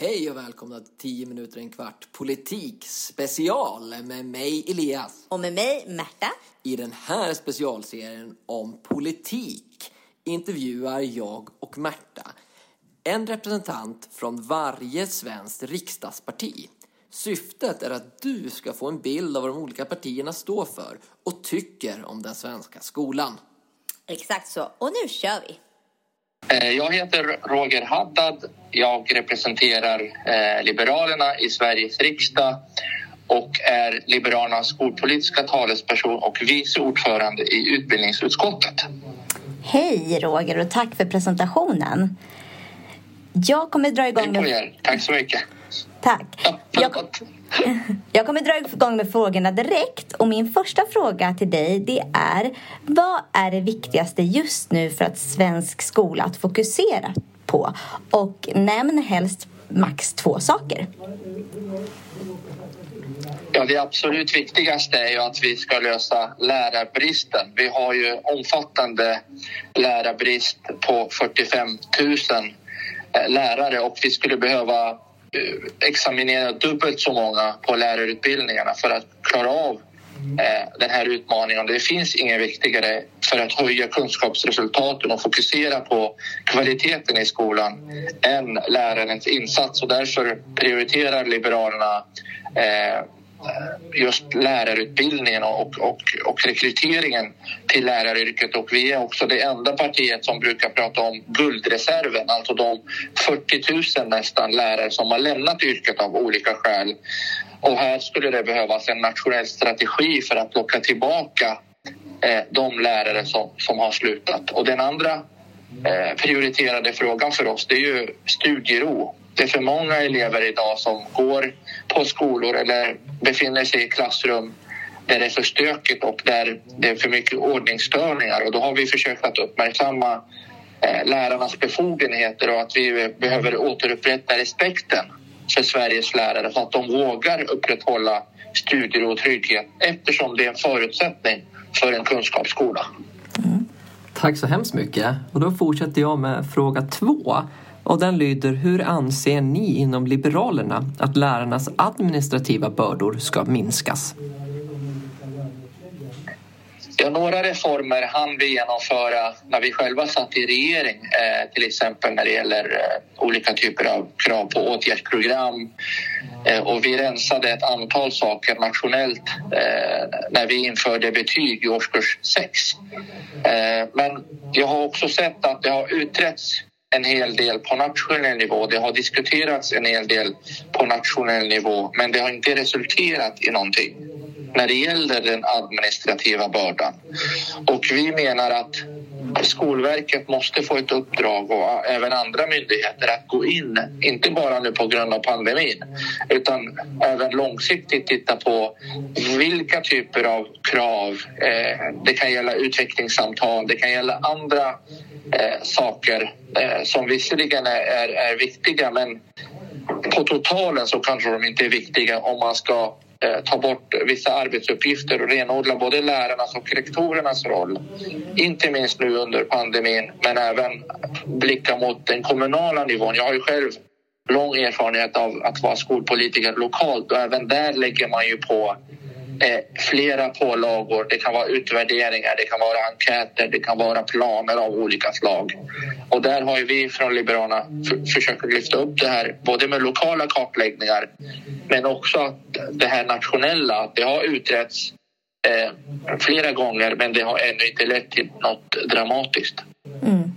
Hej och välkomna till 10 minuter en kvart politik special med mig Elias. Och med mig Märta. I den här specialserien om politik intervjuar jag och Märta en representant från varje svenskt riksdagsparti. Syftet är att du ska få en bild av vad de olika partierna står för och tycker om den svenska skolan. Exakt så. Och nu kör vi. Eh, jag heter Roger Haddad. Jag representerar eh, Liberalerna i Sveriges riksdag och är Liberalernas skolpolitiska talesperson och vice ordförande i utbildningsutskottet. Hej Roger och tack för presentationen. Jag kommer dra igång med... Tack så mycket. Tack. Jag, jag kommer dra igång med frågorna direkt. Och min första fråga till dig det är vad är det viktigaste just nu för att svensk skola att fokusera på? Och nämn helst max två saker. Ja, det absolut viktigaste är ju att vi ska lösa lärarbristen. Vi har ju omfattande lärarbrist på 45 000 eh, lärare och vi skulle behöva eh, examinera dubbelt så många på lärarutbildningarna för att klara av Eh, den här utmaningen. Det finns inget viktigare för att höja kunskapsresultaten och fokusera på kvaliteten i skolan än lärarens insats och därför prioriterar Liberalerna eh, just lärarutbildningen och, och, och rekryteringen till läraryrket och vi är också det enda partiet som brukar prata om guldreserven, alltså de 40 000 nästan lärare som har lämnat yrket av olika skäl. Och här skulle det behövas en nationell strategi för att locka tillbaka eh, de lärare som, som har slutat. Och den andra eh, prioriterade frågan för oss det är ju studiero det är för många elever idag som går på skolor eller befinner sig i klassrum där det är för stökigt och där det är för mycket ordningsstörningar. Och då har vi försökt att uppmärksamma eh, lärarnas befogenheter och att vi behöver återupprätta respekten för Sveriges lärare så att de vågar upprätthålla studier och trygghet eftersom det är en förutsättning för en kunskapsskola. Mm. Tack så hemskt mycket. Och då fortsätter jag med fråga två. Och den lyder, hur anser ni inom Liberalerna att lärarnas administrativa bördor ska minskas? Ja, några reformer hann vi genomföra när vi själva satt i regering. Eh, till exempel när det gäller eh, olika typer av krav på åtgärdsprogram. Eh, och vi rensade ett antal saker nationellt eh, när vi införde betyg i årskurs 6. Eh, men jag har också sett att det har utretts en hel del på nationell nivå. Det har diskuterats en hel del på nationell nivå men det har inte resulterat i någonting när det gäller den administrativa bördan. Och vi menar att Skolverket måste få ett uppdrag och även andra myndigheter att gå in, inte bara nu på grund av pandemin utan även långsiktigt titta på vilka typer av krav. Eh, det kan gälla utvecklingssamtal, det kan gälla andra eh, saker eh, som visserligen är, är, viktiga men på totalen så kanske de inte är viktiga om man ska Eh, ta bort vissa arbetsuppgifter och renodla både lärarnas och rektorernas roll. Inte minst nu under pandemin, men även blicka mot den kommunala nivån. Jag har ju själv lång erfarenhet av att vara skolpolitiker lokalt och även där lägger man ju på eh, flera pålagor. Det kan vara utvärderingar, det kan vara enkäter, det kan vara planer av olika slag. Och där har ju vi från Liberalerna försökt lyfta upp det här både med lokala kartläggningar men också att det här nationella, det har utretts eh, flera gånger men det har ännu inte lett till något dramatiskt. Mm.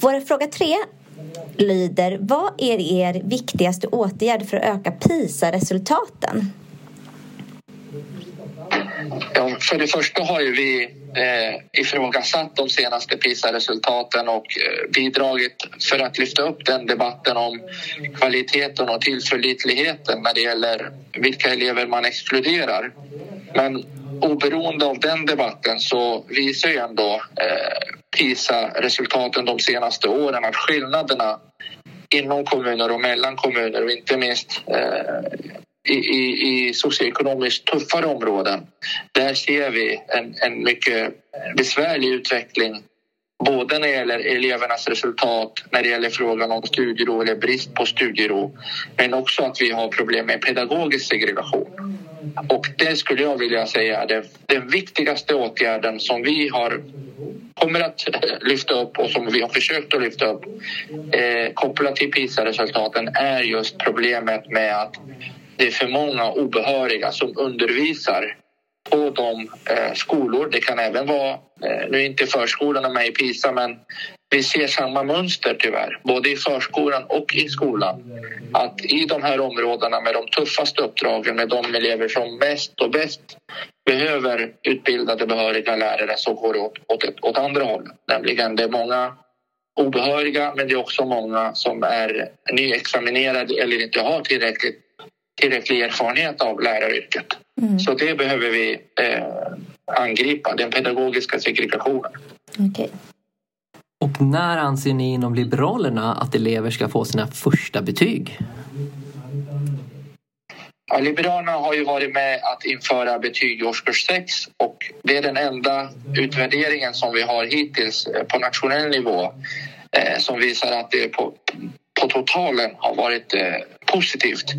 Vår fråga tre lyder, vad är er viktigaste åtgärd för att öka PISA-resultaten? Ja, för det första har ju vi eh, ifrågasatt de senaste PISA-resultaten och eh, bidragit för att lyfta upp den debatten om kvaliteten och tillförlitligheten när det gäller vilka elever man exkluderar. Men oberoende av den debatten så visar ju ändå eh, PISA-resultaten de senaste åren att skillnaderna inom kommuner och mellan kommuner och inte minst eh, i, i, i socioekonomiskt tuffare områden. Där ser vi en, en mycket besvärlig utveckling Både när det gäller elevernas resultat, när det gäller frågan om studiero eller brist på studiero. Men också att vi har problem med pedagogisk segregation. Och det skulle jag vilja säga är den viktigaste åtgärden som vi har kommer att lyfta upp och som vi har försökt att lyfta upp eh, kopplat till PISA-resultaten är just problemet med att det är för många obehöriga som undervisar på de eh, skolor. Det kan även vara, eh, nu är inte förskolorna med i PISA men vi ser samma mönster tyvärr, både i förskolan och i skolan. Att i de här områdena med de tuffaste uppdragen, med de elever som mest och bäst behöver utbildade behöriga lärare så går det åt, åt, åt andra hållet. Nämligen det är många obehöriga men det är också många som är nyexaminerade eller inte har tillräckligt, tillräcklig erfarenhet av läraryrket. Mm. Så det behöver vi eh, angripa, den pedagogiska segregationen. Okay. Och när anser ni inom Liberalerna att elever ska få sina första betyg? Ja, Liberalerna har ju varit med att införa betyg i årskurs 6 och det är den enda utvärderingen som vi har hittills eh, på nationell nivå eh, som visar att det på, på totalen har varit eh, positivt.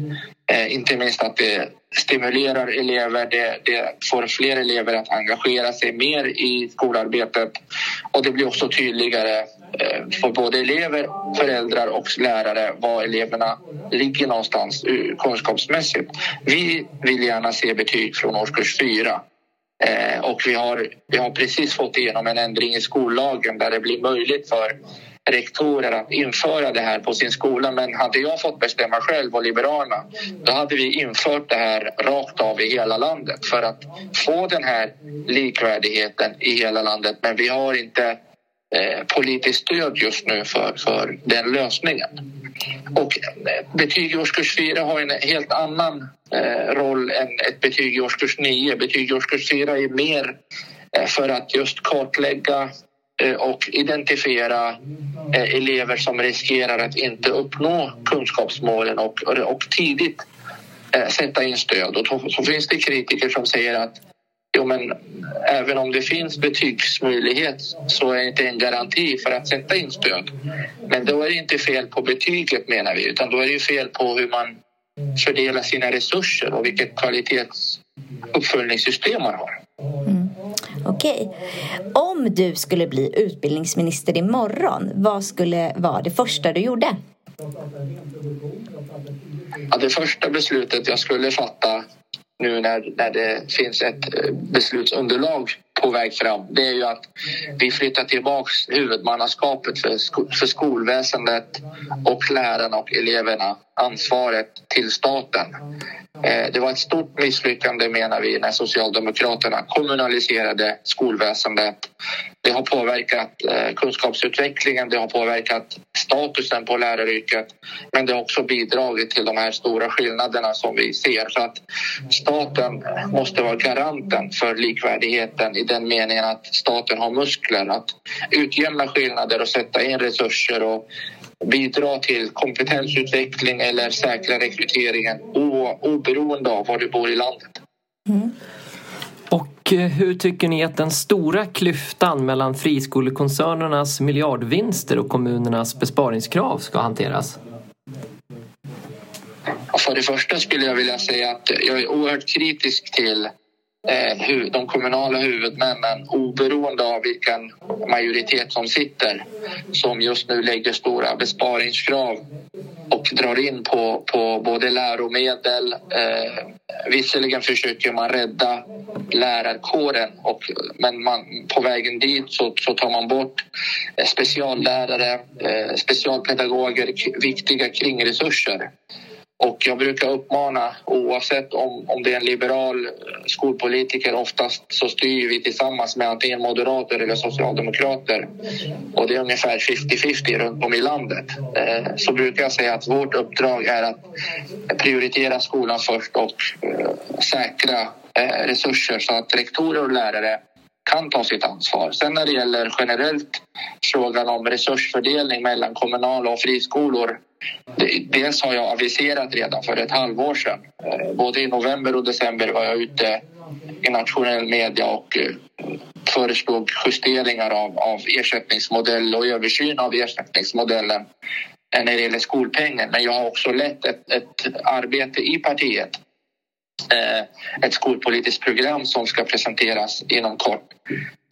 Eh, inte minst att det stimulerar elever, det, det, får fler elever att engagera sig mer i skolarbetet och det blir också tydligare eh, för både elever, föräldrar och lärare var eleverna ligger någonstans eh, kunskapsmässigt. Vi vill gärna se betyg från årskurs 4 eh, och vi har, vi har precis fått igenom en ändring i skollagen där det blir möjligt för rektorer att införa det här på sin skola. Men hade jag fått bestämma själv och Liberalerna då hade vi infört det här rakt av i hela landet för att få den här likvärdigheten i hela landet. Men vi har inte eh, politiskt stöd just nu för, för den lösningen. Och eh, betyg i årskurs 4 har en helt annan eh, roll än ett betyg i årskurs 9. Betyg i årskurs 4 är mer eh, för att just kartlägga Eh, och identifiera eh, elever som riskerar att inte uppnå kunskapsmålen och, och tidigt eh, sätta in stöd. Och så finns det kritiker som säger att jo, men även om det finns betygsmöjlighet så är det inte en garanti för att sätta in stöd. Men då är det inte fel på betyget menar vi utan då är det fel på hur man fördelar sina resurser och vilket kvalitetsuppföljningssystem man har. Mm. Okej. Om du skulle bli utbildningsminister imorgon, vad skulle vara det första du gjorde? Ja, det första beslutet jag skulle fatta nu när, när det finns ett eh, beslutsunderlag på väg fram det är ju att vi flyttar tillbaks huvudmannaskapet för, sko för skolväsendet och lärarna och eleverna ansvaret till staten. Eh, det var ett stort misslyckande menar vi när Socialdemokraterna kommunaliserade skolväsendet. Det har påverkat eh, kunskapsutvecklingen, det har påverkat statusen på läraryrket men det har också bidragit till de här stora skillnaderna som vi ser. Så att staten måste vara garanten för likvärdigheten i den meningen att staten har muskler att utjämna skillnader och sätta in resurser och bidra till kompetensutveckling eller säkra rekryteringen oberoende av var du bor i landet. Mm. Hur tycker ni att den stora klyftan mellan friskolekoncernernas miljardvinster och kommunernas besparingskrav ska hanteras? Alltså, för det första skulle jag vilja säga att jag är oerhört kritisk till eh, de kommunala huvudmännen oberoende av vilken majoritet som sitter som just nu lägger stora besparingskrav och drar in på, på både läromedel. Eh, visserligen försöker man rädda lärarkåren och, men man, på vägen dit så, så tar man bort eh, speciallärare, eh, specialpedagoger, viktiga kringresurser. Och jag brukar uppmana, oavsett om, om det är en liberal eh, skolpolitiker, oftast så styr vi tillsammans med antingen moderater eller socialdemokrater. Och det är ungefär 50-50 runt om i landet. Eh, så brukar jag säga att vårt uppdrag är att prioritera skolan först och eh, säkra eh, resurser så att rektorer och lärare kan ta sitt ansvar. Sen när det gäller generellt frågan om resursfördelning mellan kommunala och friskolor Dels har jag aviserat redan för ett halvår sedan. Eh, både i november och december var jag ute i nationell media och eh, föreslog justeringar av, av ersättningsmodell och översyn av ersättningsmodellen eh, när det gäller skolpengen. Men jag har också lett ett, ett arbete i partiet Eh, ett skolpolitiskt program som ska presenteras inom kort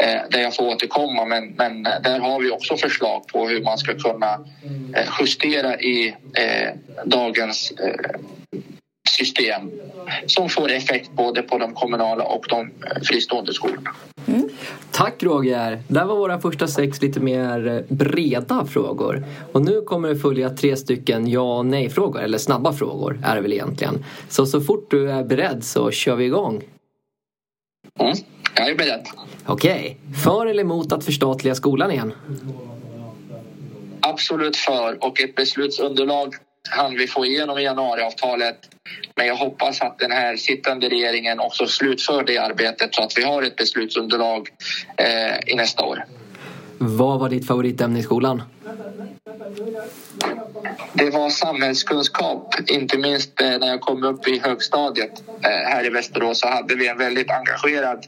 eh, där jag får återkomma. Men, men där har vi också förslag på hur man ska kunna eh, justera i dagens system som får effekt både på de kommunala och de fristående skolorna. Mm. Tack Roger! Det var våra första sex lite mer breda frågor. Och nu kommer det följa tre stycken ja och nej-frågor, eller snabba frågor är det väl egentligen. Så så fort du är beredd så kör vi igång. Mm, jag är beredd. Okej. För eller emot att förstatliga skolan igen? Absolut för och ett beslutsunderlag han vi få igenom i januariavtalet. Men jag hoppas att den här sittande regeringen också slutför det arbetet så att vi har ett beslutsunderlag eh, i nästa år. Vad var ditt favoritämne i skolan? Det var samhällskunskap, inte minst eh, när jag kom upp i högstadiet eh, här i Västerås så hade vi en väldigt engagerad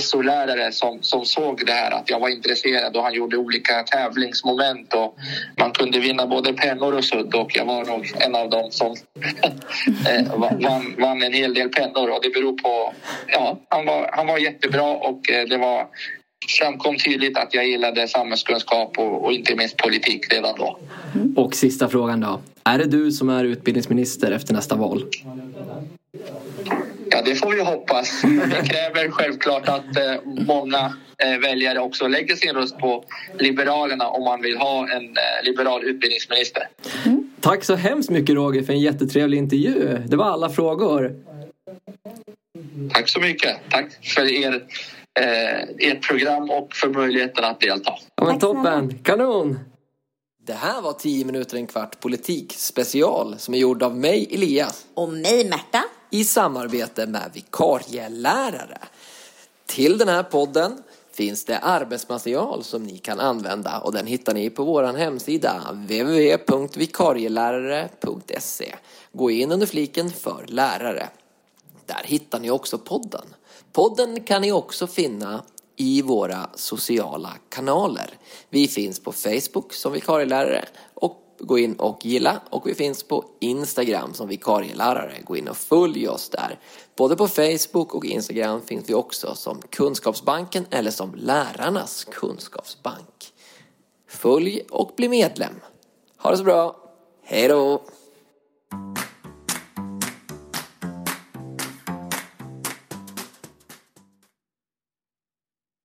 SO-lärare som, som såg det här att jag var intresserad och han gjorde olika tävlingsmoment och man kunde vinna både pennor och sudd och jag var nog en av dem som eh, vann, vann en hel del pennor och det beror på, ja, han var, han var jättebra och eh, det var framkom tydligt att jag gillade samhällskunskap och, och inte minst politik redan då. Och sista frågan då. Är det du som är utbildningsminister efter nästa val? Ja, det får vi hoppas. Det kräver självklart att eh, många eh, väljare också lägger sin röst på Liberalerna om man vill ha en eh, liberal utbildningsminister. Mm. Tack så hemskt mycket Roger för en jättetrevlig intervju. Det var alla frågor. Tack så mycket. Tack för er eh, ert program och för möjligheten att delta. Ja, men toppen, kanon! Det här var 10 minuter en kvart politik special som är gjord av mig Elias. Och mig Märta. I samarbete med vikarielärare. Till den här podden finns det arbetsmaterial som ni kan använda och den hittar ni på vår hemsida www.vikarielärare.se. Gå in under fliken för lärare. Där hittar ni också podden. Podden kan ni också finna i våra sociala kanaler. Vi finns på Facebook som vikarielärare och gå in och gilla och vi finns på Instagram som vikarielärare. Gå in och följ oss där. Både på Facebook och Instagram finns vi också som Kunskapsbanken eller som Lärarnas kunskapsbank. Följ och bli medlem. Ha det så bra. Hej då!